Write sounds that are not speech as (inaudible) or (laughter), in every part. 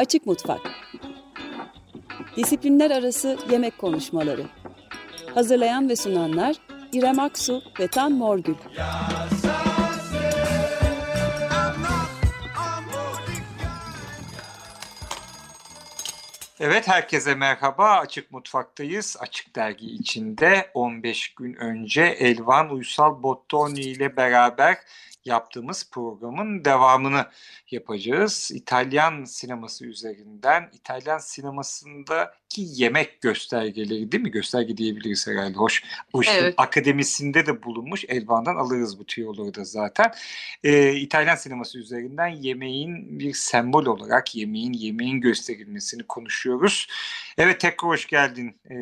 Açık Mutfak. Disiplinler Arası Yemek Konuşmaları. Hazırlayan ve sunanlar İrem Aksu ve Tan Morgül Evet herkese merhaba. Açık Mutfak'tayız. Açık Dergi içinde 15 gün önce Elvan Uysal Bottoni ile beraber yaptığımız programın devamını yapacağız. İtalyan sineması üzerinden, İtalyan sinemasındaki yemek göstergeleri değil mi? Gösterge diyebiliriz herhalde. Hoş, hoş evet. akademisinde de bulunmuş. Elvan'dan alırız bu tüyoları da zaten. Ee, İtalyan sineması üzerinden yemeğin bir sembol olarak yemeğin, yemeğin gösterilmesini konuşuyoruz. Evet tekrar hoş geldin ee,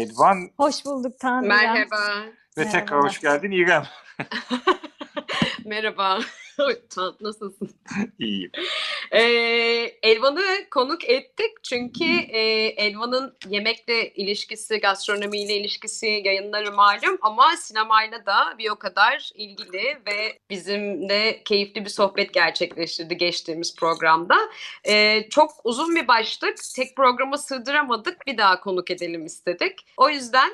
Elvan. Hoş bulduk Tanrı. Merhaba. Ve Merhaba. tekrar hoş geldin İrem. (laughs) Merhaba. (laughs) Nasılsın? İyiyim. Ee, Elvan'ı konuk ettik çünkü e, Elvan'ın yemekle ilişkisi, gastronomiyle ilişkisi yayınları malum ama sinemayla da bir o kadar ilgili ve bizimle keyifli bir sohbet gerçekleştirdi geçtiğimiz programda. Ee, çok uzun bir başlık. Tek programa sığdıramadık. Bir daha konuk edelim istedik. O yüzden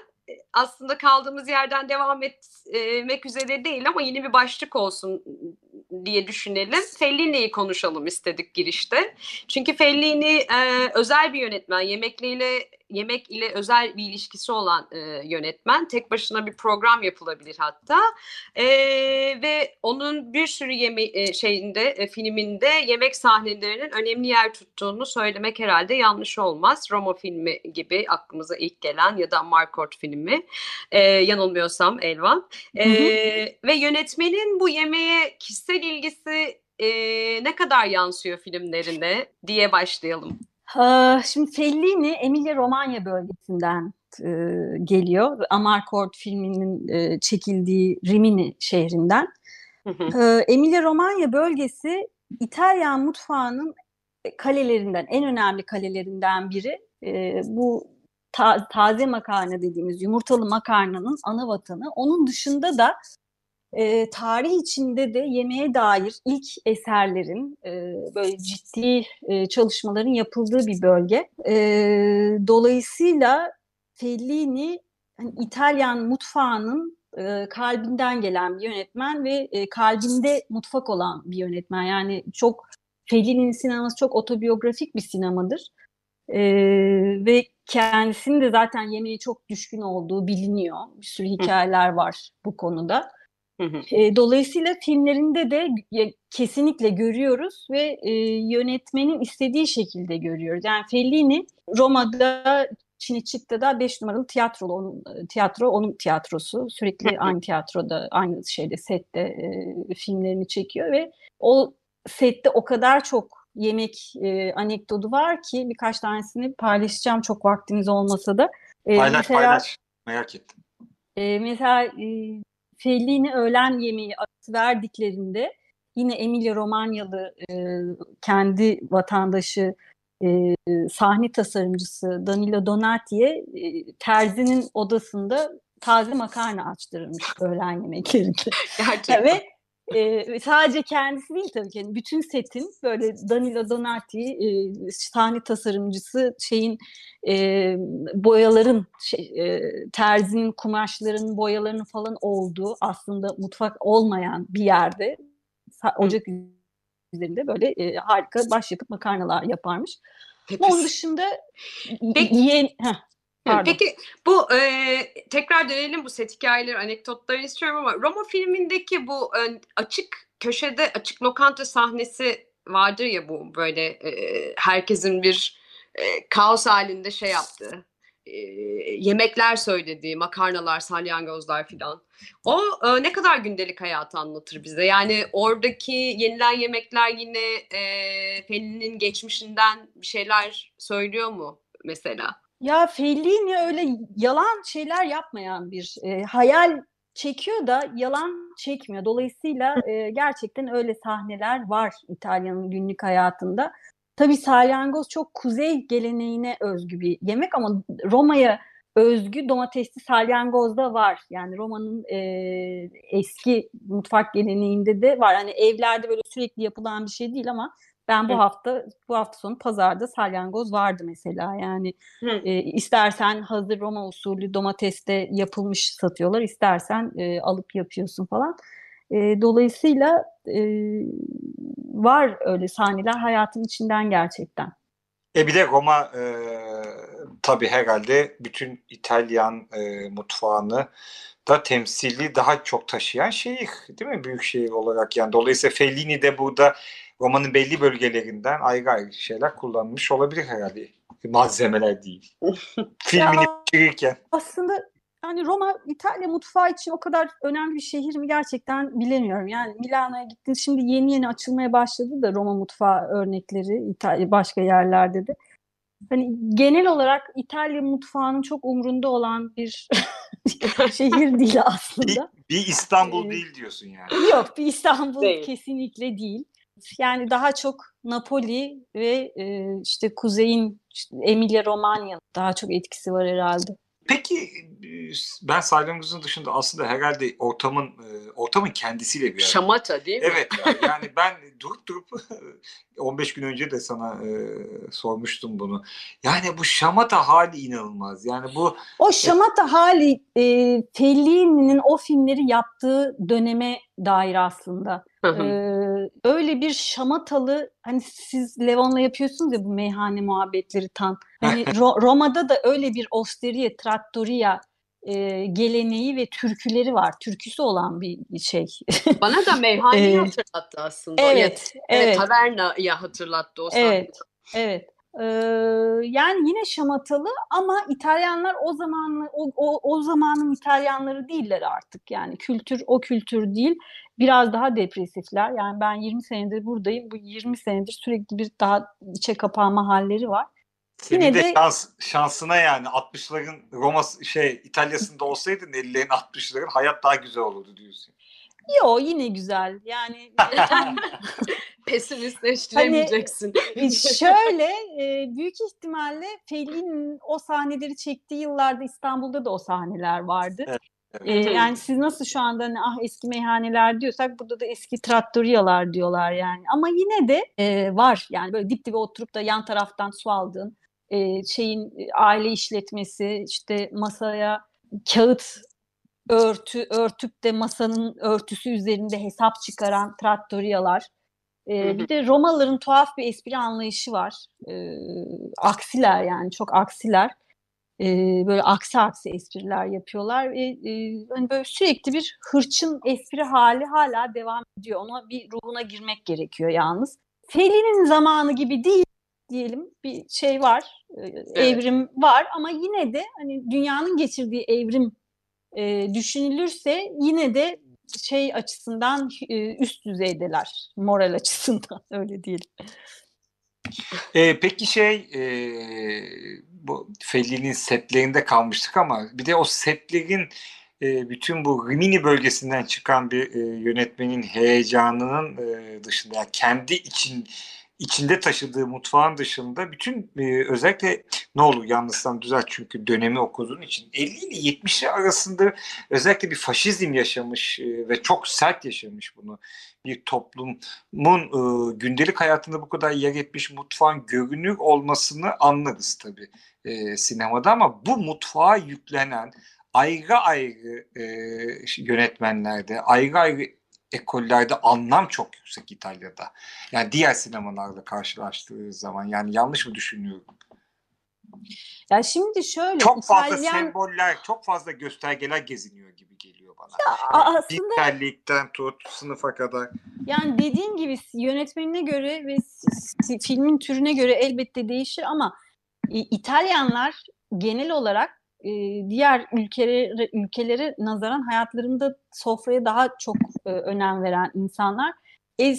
aslında kaldığımız yerden devam etmek üzere değil ama yeni bir başlık olsun diye düşünelim. Fellini'yi konuşalım istedik girişte. Çünkü Fellini e, özel bir yönetmen. Yemekliyle yemek ile özel bir ilişkisi olan e, yönetmen. Tek başına bir program yapılabilir hatta. E, ve onun bir sürü yeme e, şeyinde e, filminde yemek sahnelerinin önemli yer tuttuğunu söylemek herhalde yanlış olmaz. Roma filmi gibi aklımıza ilk gelen ya da Markort filmi. E, yanılmıyorsam Elvan. E, hı hı. Ve yönetmenin bu yemeğe kişisel ilgisi e, ne kadar yansıyor filmlerine diye başlayalım. Şimdi Fellini Emilia Romagna bölgesinden e, geliyor. Amarcord filminin e, çekildiği Rimini şehrinden. Hı hı. Emilia Romagna bölgesi İtalyan mutfağının kalelerinden, en önemli kalelerinden biri. E, bu ta, taze makarna dediğimiz yumurtalı makarnanın ana vatanı. Onun dışında da e, tarih içinde de yemeğe dair ilk eserlerin e, böyle ciddi e, çalışmaların yapıldığı bir bölge. E, dolayısıyla Fellini hani İtalyan mutfağının e, kalbinden gelen bir yönetmen ve e, kalbinde mutfak olan bir yönetmen. Yani çok Fellini'nin sineması çok otobiyografik bir sinemadır. E, ve kendisinin de zaten yemeğe çok düşkün olduğu biliniyor. Bir sürü hikayeler var bu konuda. E, dolayısıyla filmlerinde de kesinlikle görüyoruz ve e, yönetmenin istediği şekilde görüyoruz. Yani Fellini Roma'da Cinecitta'da 5 numaralı tiyatro onun, tiyatro onun tiyatrosu. Sürekli aynı tiyatroda, aynı şeyde, sette e, filmlerini çekiyor ve o sette o kadar çok yemek e, anekdotu var ki birkaç tanesini paylaşacağım çok vaktimiz olmasa da. E, paylaş mesela, paylaş. Merak ettim. E, mesela e, Fellini öğlen yemeği verdiklerinde yine Emilia Romanyalı e, kendi vatandaşı e, sahne tasarımcısı Danilo Donati'ye e, terzinin odasında taze makarna açtırılmış öğlen yemeklerinde. (laughs) Gerçekten. Ve e, sadece kendisi değil tabii ki. Yani bütün setin böyle Danilo Donati e, sahne tasarımcısı şeyin e, boyaların şey, e, terzinin kumaşların boyalarının falan olduğu aslında mutfak olmayan bir yerde ocak üzerinde böyle e, harika başyapıt makarnalar yaparmış. Onun dışında Peki. yiyen... Heh, Pardon. Peki bu e, tekrar dönelim bu set hikayeleri, anekdotları istiyorum ama Roma filmindeki bu e, açık köşede açık lokanta sahnesi vardır ya bu böyle e, herkesin bir e, kaos halinde şey yaptığı e, yemekler söylediği, makarnalar, salyangozlar filan. O e, ne kadar gündelik hayatı anlatır bize. Yani oradaki yenilen yemekler yine e, Fellini'nin geçmişinden bir şeyler söylüyor mu mesela? Ya Fellini öyle yalan şeyler yapmayan bir e, hayal çekiyor da yalan çekmiyor. Dolayısıyla e, gerçekten öyle sahneler var İtalya'nın günlük hayatında. Tabii salyangoz çok kuzey geleneğine özgü bir yemek ama Roma'ya özgü domatesli salyangoz da var. Yani Roma'nın e, eski mutfak geleneğinde de var. Hani evlerde böyle sürekli yapılan bir şey değil ama ben bu Hı. hafta bu hafta sonu pazarda salyangoz vardı mesela. Yani e, istersen hazır Roma usulü domateste yapılmış satıyorlar. İstersen e, alıp yapıyorsun falan. E, dolayısıyla e, var öyle sahneler hayatın içinden gerçekten. E bir de Roma e, tabii herhalde bütün İtalyan e, mutfağını da temsili daha çok taşıyan şehir değil mi? Büyük şehir olarak yani. Dolayısıyla Fellini de burada Roma'nın belli bölgelerinden ayrı ayrı şeyler kullanmış olabilir herhalde. Malzemeler değil. (laughs) Filmini pişirirken. Aslında yani Roma İtalya mutfağı için o kadar önemli bir şehir mi gerçekten bilemiyorum. Yani Milano'ya gittin şimdi yeni yeni açılmaya başladı da Roma mutfağı örnekleri İtalya başka yerlerde de. Hani genel olarak İtalya mutfağının çok umrunda olan bir (laughs) şehir değil aslında. Bir, bir İstanbul ee, değil diyorsun yani. Yok bir İstanbul değil. kesinlikle değil. Yani daha çok Napoli ve e, işte kuzeyin işte Emilia Romagna daha çok etkisi var herhalde. Peki ben salyangozun dışında aslında herhalde ortamın ortamın kendisiyle bir Şamata değil mi? Evet yani ben durup durup (laughs) 15 gün önce de sana e, sormuştum bunu. Yani bu şamata hali inanılmaz. Yani bu O şamata e, hali e, Fellini'nin o filmleri yaptığı döneme dair aslında. Ee, öyle bir şamatalı hani siz Levon'la yapıyorsunuz ya bu meyhane muhabbetleri tam. Hani (laughs) Ro- Roma'da da öyle bir osteria, trattoria e, geleneği ve türküleri var. Türküsü olan bir şey. (laughs) Bana da meyhaneyi hatırlattı aslında. Evet, evet. evet Taverna'yı hatırlattı o sahne. Evet, evet. Ee, yani yine şamatalı ama İtalyanlar o zamanlı o, o, o zamanın İtalyanları değiller artık. Yani kültür o kültür değil. Biraz daha depresifler. Yani ben 20 senedir buradayım. Bu 20 senedir sürekli bir daha içe kapanma halleri var. Yine de, de şans, şansına yani 60'ların Roma şey İtalya'sında olsaydın 50'lerin 60'ların hayat daha güzel olurdu diyorsun. Yo yine güzel. Yani (laughs) (laughs) pesimistleştiremeyeceksin. Hani, şöyle e, büyük ihtimalle Fellini'nin o sahneleri çektiği yıllarda İstanbul'da da o sahneler vardı. Evet. Ee, yani siz nasıl şu anda hani, ah eski meyhaneler diyorsak burada da eski trattoriyalar diyorlar yani. Ama yine de e, var yani böyle dip dibe oturup da yan taraftan su aldığın e, şeyin aile işletmesi işte masaya kağıt örtü örtüp de masanın örtüsü üzerinde hesap çıkaran trattoriyalar. E, bir de Romalıların tuhaf bir espri anlayışı var. E, aksiler yani çok aksiler. E, böyle aksi aksi espriler yapıyorlar ve e, hani böyle sürekli bir hırçın espri hali hala devam ediyor. Ona bir ruhuna girmek gerekiyor yalnız. Fellini'nin zamanı gibi değil diyelim bir şey var, evet. evrim var ama yine de hani dünyanın geçirdiği evrim e, düşünülürse yine de şey açısından e, üst düzeydeler, moral açısından (laughs) öyle değil. E, peki şey e, bu Fellini'nin setlerinde kalmıştık ama bir de o setlerin e, bütün bu Rimini bölgesinden çıkan bir e, yönetmenin heyecanının e, dışında kendi için içinde taşıdığı mutfağın dışında bütün e, özellikle ne olur yanlışsam düzelt çünkü dönemi okuduğun için 50 ile 70'li arasında özellikle bir faşizm yaşamış e, ve çok sert yaşamış bunu. Bir toplumun e, gündelik hayatında bu kadar yer etmiş mutfağın görünür olmasını anlarız tabii e, sinemada. Ama bu mutfağa yüklenen ayrı ayrı e, yönetmenlerde ayrı ayrı ekollerde anlam çok yüksek İtalya'da. Yani diğer sinemalarla karşılaştığı zaman yani yanlış mı düşünüyorum? Ya şimdi şöyle çok fazla İtalyan... semboller, çok fazla göstergeler geziniyor gibi geliyor bana. Ya yani aslında Dinsellikten tut sınıfa kadar. Yani dediğim gibi yönetmenine göre ve filmin türüne göre elbette değişir ama İtalyanlar genel olarak e, diğer ülkelere, ülkelere nazaran hayatlarında sofraya daha çok e, önem veren insanlar. E,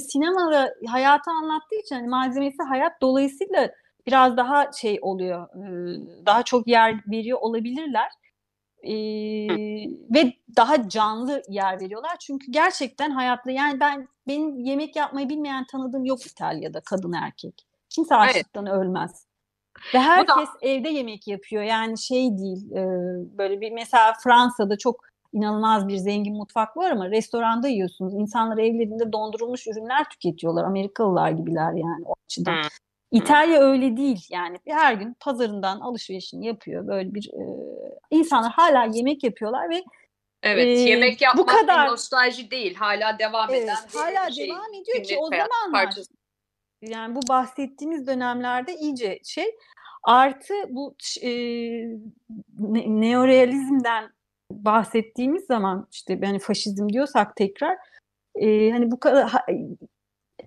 sinemada hayatı anlattığı için hani malzemesi hayat dolayısıyla biraz daha şey oluyor, e, daha çok yer veriyor olabilirler. E, ve daha canlı yer veriyorlar. Çünkü gerçekten hayatta yani ben benim yemek yapmayı bilmeyen tanıdığım yok İtalya'da kadın erkek. Kimse açlıktan evet. ölmez. Ve herkes da... evde yemek yapıyor. Yani şey değil e, böyle bir mesela Fransa'da çok inanılmaz bir zengin mutfak var ama restoranda yiyorsunuz. İnsanlar evlerinde dondurulmuş ürünler tüketiyorlar. Amerikalılar gibiler yani o açıdan. Hmm. İtalya öyle değil yani her gün pazarından alışverişini yapıyor böyle bir e, insanlar hala yemek yapıyorlar ve Evet, e, yemek yapmak bu kadar nostalji değil, hala devam eden evet, hala şey, devam ediyor ki o zamanlar parçası. Yani bu bahsettiğimiz dönemlerde iyice şey artı bu e, ne, neorealizmden bahsettiğimiz zaman işte yani faşizm diyorsak tekrar e, hani bu kadar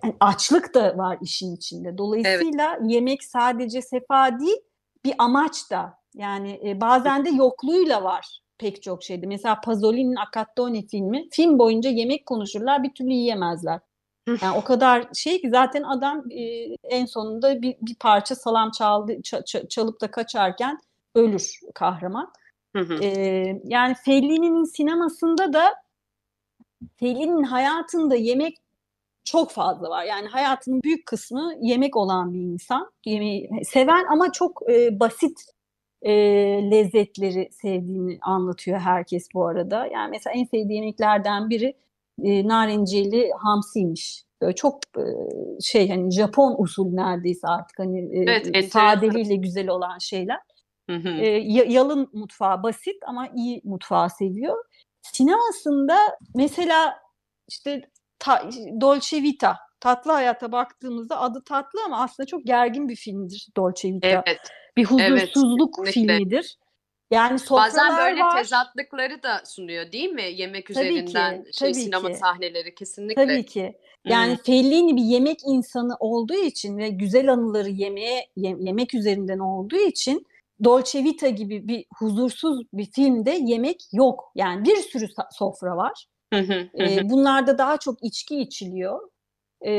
yani açlık da var işin içinde. Dolayısıyla evet. yemek sadece sefa değil, bir amaç da. Yani e, bazen de yokluğuyla var pek çok şeyde. Mesela Pasolini'nin Accattone filmi, film boyunca yemek konuşurlar, bir türlü yiyemezler. Yani o kadar şey ki zaten adam e, en sonunda bir, bir parça salam çaldı, ç- çalıp da kaçarken ölür kahraman. E, yani Fellini'nin sinemasında da Fellini'nin hayatında yemek çok fazla var. Yani hayatının büyük kısmı yemek olan bir insan. Yemeği seven ama çok e, basit e, lezzetleri sevdiğini anlatıyor herkes bu arada. Yani mesela en sevdiği yemeklerden biri e, narenciyeli hamsiymiş. Böyle çok e, şey hani Japon usul neredeyse artık hani e, evet, sadeliğiyle güzel olan şeyler. Hı hı. E, yalın mutfağı basit ama iyi mutfağı seviyor. Sinemasında mesela işte ta, Dolce Vita tatlı hayata baktığımızda adı tatlı ama aslında çok gergin bir filmdir Dolce Vita. Evet. Bir huzursuzluk evet, filmidir. Yani Bazen böyle var. tezatlıkları da sunuyor değil mi? Yemek tabii üzerinden ki, şey tabii sinema ki. sahneleri kesinlikle. Tabii ki. Yani hmm. Fellini bir yemek insanı olduğu için ve güzel anıları yemeğe yemek üzerinden olduğu için Dolce Vita gibi bir huzursuz bir filmde yemek yok. Yani bir sürü sofra var. e, bunlarda daha çok içki içiliyor. E,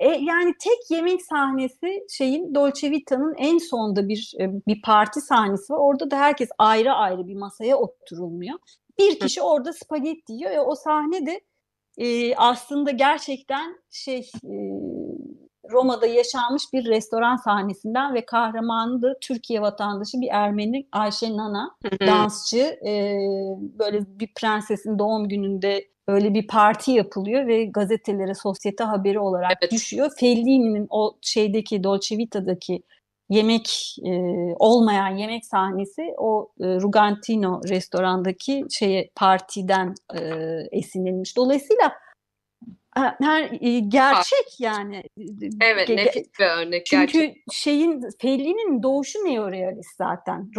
e, yani tek yemek sahnesi şeyin Dolce Vita'nın en sonda bir bir parti sahnesi var. Orada da herkes ayrı ayrı bir masaya oturulmuyor. Bir kişi orada spagetti yiyor ve o sahne de e, aslında gerçekten şey e, Roma'da yaşanmış bir restoran sahnesinden ve kahramanı da Türkiye vatandaşı bir Ermeni Ayşe Nana dansçı e, böyle bir prensesin doğum gününde öyle bir parti yapılıyor ve gazetelere sosyete haberi olarak evet. düşüyor. Fellini'nin o şeydeki Dolce Vita'daki yemek e, olmayan yemek sahnesi o e, Rugantino restorandaki şeye partiden e, esinlenmiş. Dolayısıyla her e, gerçek yani. Evet Ge- nefis bir örnek. Çünkü gerçek. şeyin Fellini'nin doğuşu neorealist zaten.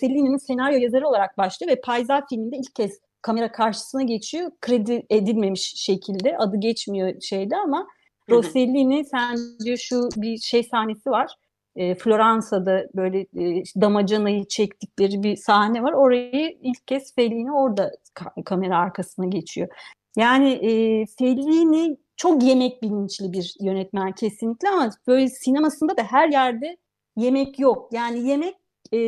Fellini'nin senaryo yazarı olarak başlıyor ve Payzal filminde ilk kez kamera karşısına geçiyor. Kredi edilmemiş şekilde adı geçmiyor şeyde ama Rossellini sen diyor şu bir şey sahnesi var. E, Floransa'da böyle e, damacanayı çektikleri bir sahne var. Orayı ilk kez Fellini orada ka- kamera arkasına geçiyor. Yani e, Fellini çok yemek bilinçli bir yönetmen kesinlikle ama böyle sinemasında da her yerde yemek yok. Yani yemek e,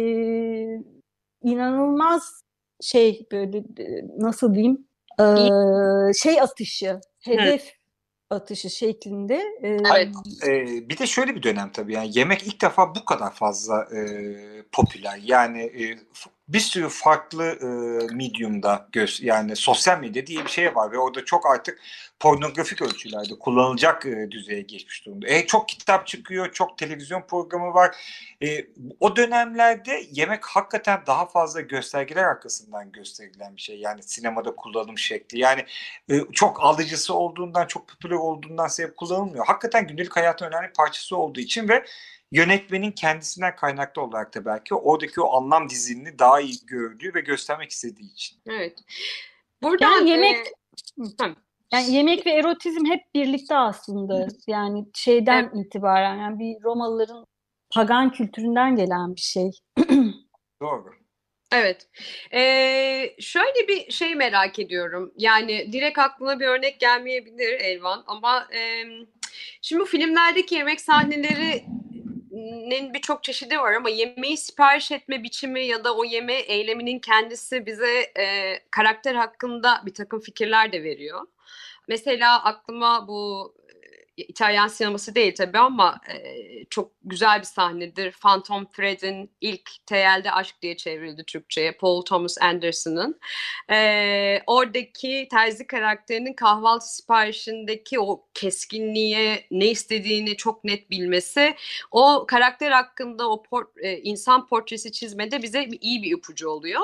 inanılmaz şey böyle nasıl diyeyim e, şey atışı, hedef Hı. atışı şeklinde. E, evet. E, bir de şöyle bir dönem tabii yani yemek ilk defa bu kadar fazla e, popüler. Yani e, bir sürü farklı e, medium'da göz yani sosyal medya diye bir şey var ve orada çok artık pornografik ölçülerde kullanılacak e, düzeye geçmiş durumda. E, çok kitap çıkıyor, çok televizyon programı var. E, o dönemlerde yemek hakikaten daha fazla göstergeler arkasından gösterilen bir şey. Yani sinemada kullanım şekli. Yani e, çok alıcısı olduğundan, çok popüler olduğundan sebep kullanılmıyor. Hakikaten gündelik hayatın önemli parçası olduğu için ve yönetmenin kendisinden kaynaklı olarak da belki oradaki o anlam dizilini daha iyi gördüğü ve göstermek istediği için. Evet. Buradan yani yemek e, yani yemek ve erotizm hep birlikte aslında. Yani şeyden evet. itibaren yani bir Romalıların pagan kültüründen gelen bir şey. (clears throat) Doğru. Evet. Ee, şöyle bir şey merak ediyorum. Yani direkt aklına bir örnek gelmeyebilir Elvan ama e, şimdi bu filmlerdeki yemek sahneleri yemeğinin birçok çeşidi var ama yemeği sipariş etme biçimi ya da o yeme eyleminin kendisi bize e, karakter hakkında bir takım fikirler de veriyor. Mesela aklıma bu İtalyan sineması değil tabii ama e, çok güzel bir sahnedir. Phantom Thread'in ilk Teyelde Aşk diye çevrildi Türkçe'ye. Paul Thomas Anderson'ın. E, oradaki terzi karakterinin kahvaltı siparişindeki o keskinliğe ne istediğini çok net bilmesi o karakter hakkında o port, e, insan portresi çizmede bize iyi bir ipucu oluyor.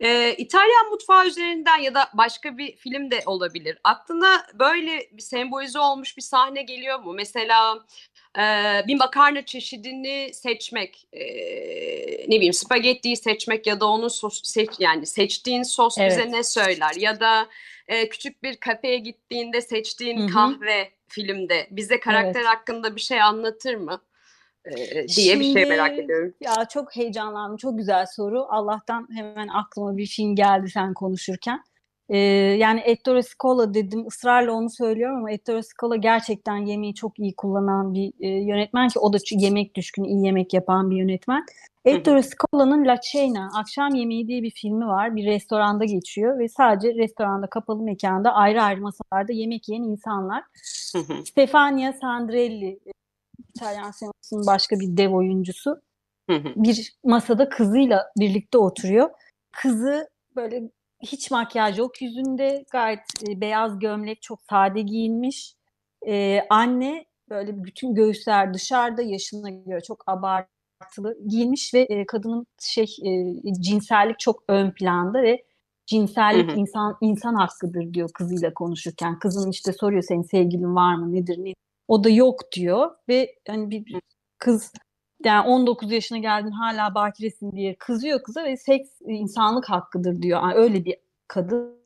E, İtalyan mutfağı üzerinden ya da başka bir film de olabilir. Aklına böyle bir sembolize olmuş bir sahne geliyor mu? Mesela e, bir makarna çeşidini seçmek, e, ne bileyim spagettiyi seçmek ya da onun sos seç yani seçtiğin sos evet. bize ne söyler? Ya da e, küçük bir kafeye gittiğinde seçtiğin Hı-hı. kahve filmde bize karakter evet. hakkında bir şey anlatır mı? diye Şimdi, bir şey merak ediyorum. Ya çok heyecanlandım. Çok güzel soru. Allah'tan hemen aklıma bir film geldi sen konuşurken. Ee, yani Ettore Scola dedim ısrarla onu söylüyorum ama Ettore Scola gerçekten yemeği çok iyi kullanan bir e, yönetmen ki o da yemek düşkünü, iyi yemek yapan bir yönetmen. Ettore Scola'nın La Cena, Akşam Yemeği diye bir filmi var. Bir restoranda geçiyor ve sadece restoranda, kapalı mekanda ayrı ayrı masalarda yemek yiyen insanlar. Stefania Sandrelli, İtalyan sinemasının başka bir dev oyuncusu. bir masada kızıyla birlikte oturuyor. Kızı böyle hiç makyaj yok yüzünde. Gayet e, beyaz gömlek, çok sade giyinmiş. E, anne böyle bütün göğüsler dışarıda yaşına göre çok abartılı giyinmiş ve e, kadının şey e, cinsellik çok ön planda ve cinsellik hı hı. insan insan hakkıdır diyor kızıyla konuşurken. Kızın işte soruyor senin sevgilin var mı nedir ne o da yok diyor ve hani bir kız yani 19 yaşına geldin hala bakiresin diye kızıyor kıza ve seks insanlık hakkıdır diyor. Yani öyle bir kadın.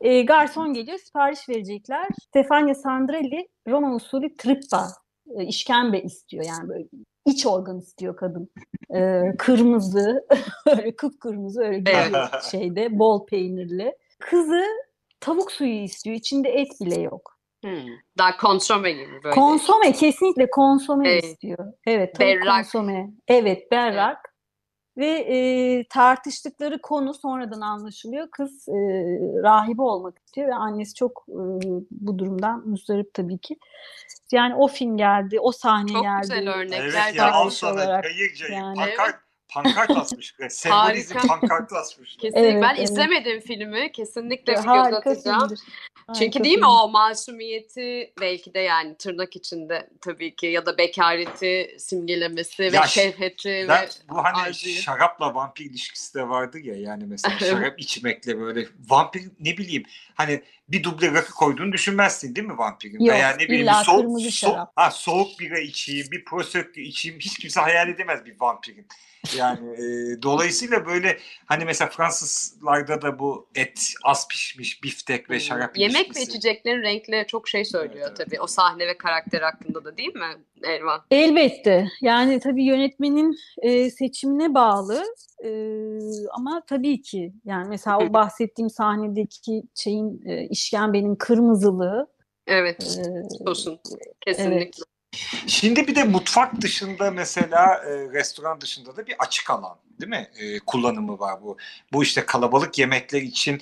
E, garson geliyor sipariş verecekler. Stefania Sandrelli Roma usulü trippa e, işkembe istiyor yani böyle iç organ istiyor kadın. E, kırmızı (laughs) öyle kıpkırmızı öyle bir şeyde bol peynirli. Kızı tavuk suyu istiyor. İçinde et bile yok. Hmm. Daha konsome gibi böyle. Konsome kesinlikle konsome evet. istiyor. Evet berrak. konsome. Evet berrak. Evet. Ve e, tartıştıkları konu sonradan anlaşılıyor. Kız e, rahibe olmak istiyor ve annesi çok e, bu durumdan müzdarip tabii ki. Yani o film geldi, o sahne çok geldi. Çok güzel örnekler. Evet ya al sana olarak. yani. pankart, pankart asmış. (laughs) Sembolizm pankart asmış. (laughs) Kesinlikle. Evet, ben evet. izlemedim filmi. Kesinlikle bir göz atacağım. Çünkü değil mi o masumiyeti belki de yani tırnak içinde tabii ki ya da bekareti simgelemesi ya, ve şehveti ve bu hani arzuyu. şarapla vampir ilişkisi de vardı ya yani mesela (laughs) şarap içmekle böyle vampir ne bileyim hani bir duble rakı koyduğunu düşünmezsin değil mi vampirin? Yok, Veya ne bileyim bir soğuk, so, ha, soğuk bira içeyim, bir prosecco içeyim hiç kimse hayal edemez bir vampirin. Yani e, dolayısıyla böyle hani mesela Fransızlarda da bu et az pişmiş biftek ve şarap Yemek ilişkisi. ve içeceklerin renkleri çok şey söylüyor evet, tabii. Evet. O sahne ve karakter hakkında da değil mi Elvan? Elbette. Yani tabii yönetmenin e, seçimine bağlı. E, ama tabii ki yani mesela o bahsettiğim sahnedeki şeyin e, işkembenin kırmızılığı Evet. E, Olsun. Kesinlikle. Evet. Şimdi bir de mutfak dışında mesela e, restoran dışında da bir açık alan değil mi? E, kullanımı var bu. Bu işte kalabalık yemekler için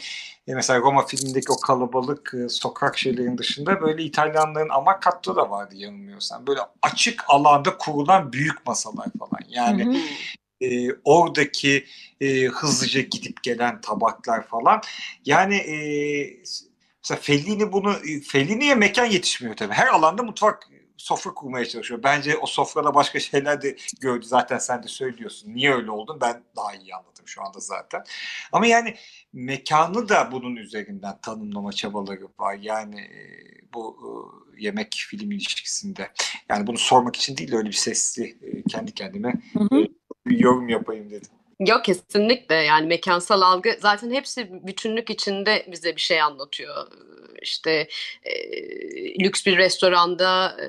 e, mesela Roma filmindeki o kalabalık e, sokak şeylerin dışında böyle İtalyanların Amakat'ta da vardı yanılmıyorsam. Böyle açık alanda kurulan büyük masalar falan. Yani hı hı. E, oradaki e, hızlıca gidip gelen tabaklar falan. Yani e, mesela Fellini bunu Fellini'ye mekan yetişmiyor tabii. Her alanda mutfak sofra kurmaya çalışıyor. Bence o sofrada başka şeyler de gördü. Zaten sen de söylüyorsun. Niye öyle oldun? Ben daha iyi anladım şu anda zaten. Ama yani mekanı da bunun üzerinden tanımlama çabaları var. Yani e, bu e, yemek film ilişkisinde. Yani bunu sormak için değil de öyle bir sesli e, kendi kendime hı hı. bir yorum yapayım dedim. Yok kesinlikle yani mekansal algı zaten hepsi bütünlük içinde bize bir şey anlatıyor işte e, lüks bir restoranda e,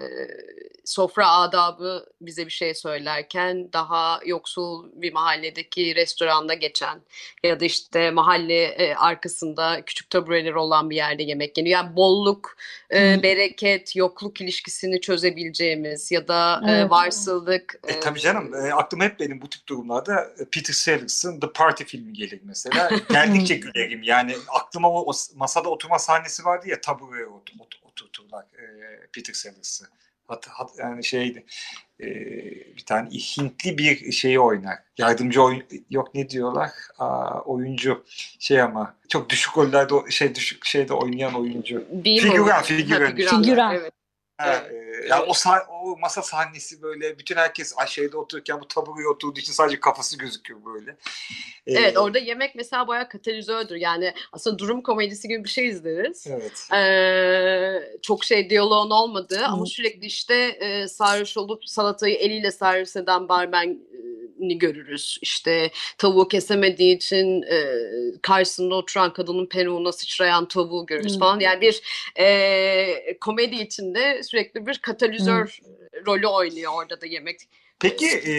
sofra adabı bize bir şey söylerken daha yoksul bir mahalledeki restoranda geçen ya da işte mahalle e, arkasında küçük tabureler olan bir yerde yemek yeniyor. Yani bolluk, e, bereket, yokluk ilişkisini çözebileceğimiz ya da e, evet. e, varsıllık. E, e, tabii canım e, aklıma hep benim bu tip durumlarda Peter Sellers'ın The Party filmi gelir mesela. (laughs) Geldikçe gülerim yani aklıma o, o masada oturma sahnesi vardı ya tabureye otur, otur oturturlar e, Peter Sellers'ı. Hat, hat, yani şeydi e, bir tane Hintli bir şeyi oynar. Yardımcı oyun yok ne diyorlar? Aa, oyuncu şey ama çok düşük rollerde şey düşük şeyde oynayan oyuncu. Figüran. Figüran. Figüran. Evet. Evet. e, yani o, sah- o masa sahnesi böyle bütün herkes şeyde otururken bu taburaya oturduğu için sadece kafası gözüküyor böyle. E, Evet orada yemek mesela bayağı katalizördür. Yani aslında durum komedisi gibi bir şey izleriz. Evet. Ee, çok şey diyaloğun olmadığı ama sürekli işte e, sarhoş olup salatayı eliyle servis eden barmeni görürüz. İşte tavuğu kesemediği için e, karşısında oturan kadının peruğuna sıçrayan tavuğu görürüz Hı. falan. Yani bir e, komedi içinde sürekli bir katalizör rolü oynuyor orada da yemek. Peki e,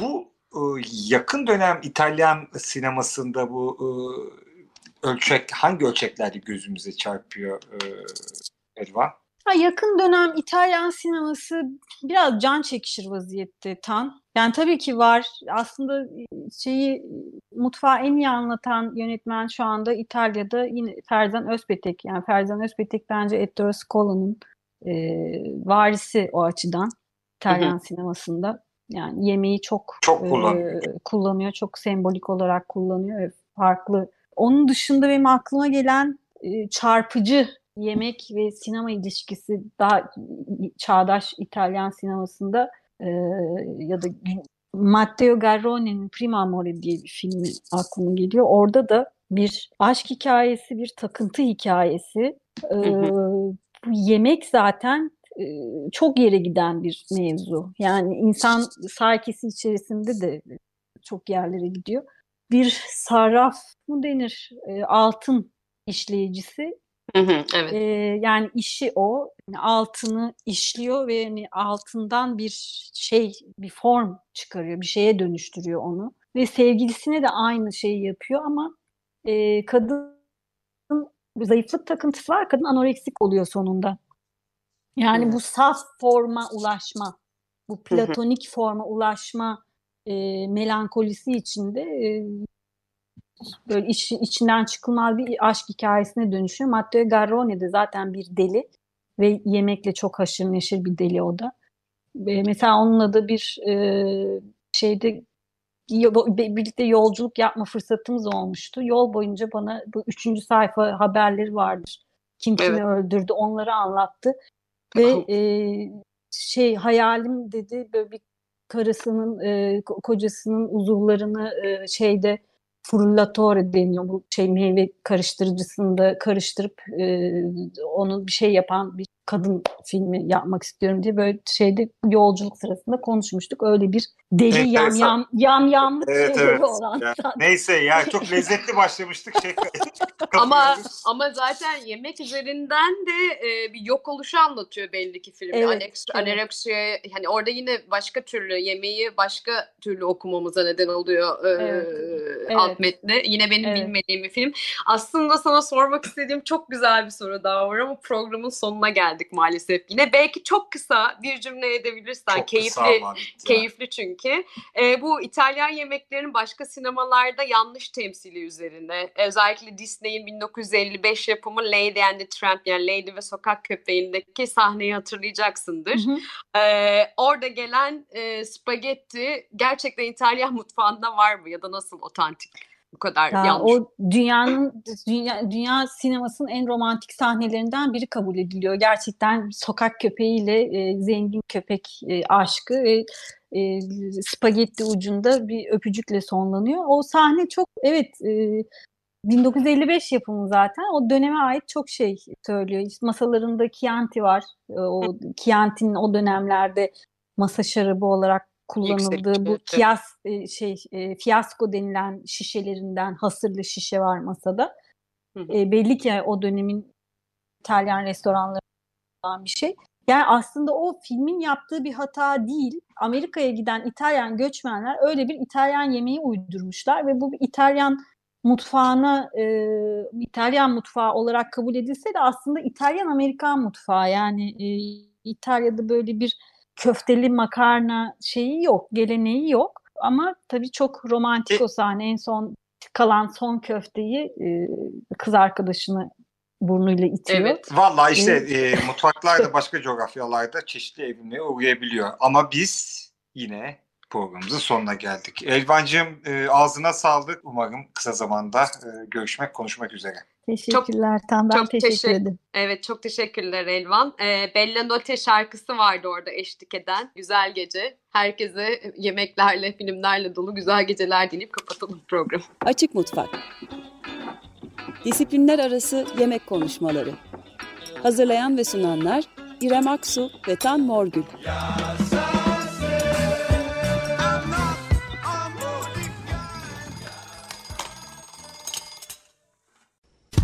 bu e, yakın dönem İtalyan sinemasında bu e, ölçek hangi ölçeklerde gözümüze çarpıyor e, Elvan? Ha, yakın dönem İtalyan sineması biraz can çekişir vaziyette Tan. Yani tabii ki var. Aslında şeyi mutfağı en iyi anlatan yönetmen şu anda İtalya'da yine Ferzan Özpetek. Yani Ferzan Özpetek bence Ettore Scola'nın e, varisi o açıdan İtalyan sinemasında. Yani yemeği çok Çok e, kullanıyor. kullanıyor. Çok sembolik olarak kullanıyor farklı. Onun dışında benim aklıma gelen e, çarpıcı yemek ve sinema ilişkisi daha çağdaş İtalyan sinemasında e, ya da Matteo Garrone'nin Prima Amore diye bir filmi aklıma geliyor. Orada da bir aşk hikayesi, bir takıntı hikayesi. E, bu yemek zaten e, çok yere giden bir mevzu. Yani insan psikisi içerisinde de çok yerlere gidiyor. Bir sarraf mı denir? E, altın işleyicisi Hı hı, evet. ee, yani işi o. Yani altını işliyor ve yani altından bir şey, bir form çıkarıyor, bir şeye dönüştürüyor onu. Ve sevgilisine de aynı şeyi yapıyor ama e, kadın zayıflık takıntısı var, kadın anoreksik oluyor sonunda. Yani Hmm. bu saf forma ulaşma, bu platonik forma ulaşma e, melankolisi içinde e, böyle iş, içinden çıkılmaz bir aşk hikayesine dönüşüyor. Matteo Garrone de zaten bir deli ve yemekle çok haşır neşir bir deli o da. Ve mesela onunla da bir e, şeyde birlikte yolculuk yapma fırsatımız olmuştu. Yol boyunca bana bu üçüncü sayfa haberleri vardır. Kim kimi Evet. öldürdü onları anlattı. Ve e, şey hayalim dedi böyle bir karısının e, ko- kocasının uzuvlarını e, şeyde frullatore deniyor. Bu şey meyve karıştırıcısında karıştırıp e, onu bir şey yapan bir kadın filmi yapmak istiyorum diye böyle şeyde yolculuk sırasında konuşmuştuk. Öyle bir deli yam Enteresan. yam yam yamlık Evet, şeyleri evet. olan Yani neyse yani çok lezzetli başlamıştık. Şey, (laughs) Ama ama zaten yemek üzerinden de e, bir yok oluşu anlatıyor belli ki film. Evet, Anex- evet. Anoreksiye hani orada yine başka türlü yemeği başka türlü okumamıza neden oluyor e, Evet, alt evet. metni. Yine benim Evet. bilmediğim bir film. Aslında sana sormak istediğim çok güzel bir soru daha var ama programın sonuna geldik maalesef yine. Belki çok kısa bir cümle edebilirsen Çok keyifli kısa. Keyifli çünkü. Ee, bu İtalyan yemeklerin başka sinemalarda yanlış temsili üzerine. Özellikle Disney'in 1955 yapımı Lady and the Tramp yani Lady ve Sokak Köpeği'ndeki sahneyi hatırlayacaksındır. Hı hı. Ee, orada gelen e, spagetti gerçekten İtalyan mutfağında var mı ya da nasıl otantik? Bu kadar Ya yanlış. o dünyanın dünya, dünya sinemasının en romantik sahnelerinden biri kabul ediliyor. Gerçekten sokak köpeğiyle e, zengin köpek e, aşkı ve e, spagetti ucunda bir öpücükle sonlanıyor. O sahne çok evet e, 1955 yapımı zaten. O döneme ait çok şey söylüyor. İşte masalarında Chianti var. E, O Chianti'nin o dönemlerde masa şarabı olarak kullanıldığı bu kiyas e, şey e, fiyasko denilen şişelerinden hasırlı şişe var masada. Hı hı. E, belli ki o dönemin İtalyan restoranlarından bir şey. Yani aslında o filmin yaptığı bir hata değil. Amerika'ya giden İtalyan göçmenler öyle bir İtalyan yemeği uydurmuşlar ve bu bir İtalyan mutfağına e, İtalyan mutfağı olarak kabul edilse de aslında İtalyan Amerikan mutfağı yani e, İtalya'da böyle bir köfteli makarna şeyi yok, geleneği yok. Ama tabii çok romantik E- o sahne. En son kalan son köfteyi e, kız arkadaşını burnuyla itiyor. Evet. Vallahi işte e, (laughs) mutfaklarda başka coğrafyalarda çeşitli evime uğrayabiliyor. Ama biz yine programımızın sonuna geldik. Elvancığım e, ağzına sağlık. Umarım kısa zamanda e, görüşmek, konuşmak üzere. Teşekkürler çok, Tam. Ben çok teşekkür, teşekkür ederim. Evet çok teşekkürler Elvan. Ee, Bella Notte şarkısı vardı orada eşlik eden. Güzel gece. Herkese yemeklerle, filmlerle dolu güzel geceler dileyip kapatalım programı. Açık Mutfak Disiplinler Arası Yemek Konuşmaları Hazırlayan ve sunanlar İrem Aksu ve Tan Morgül.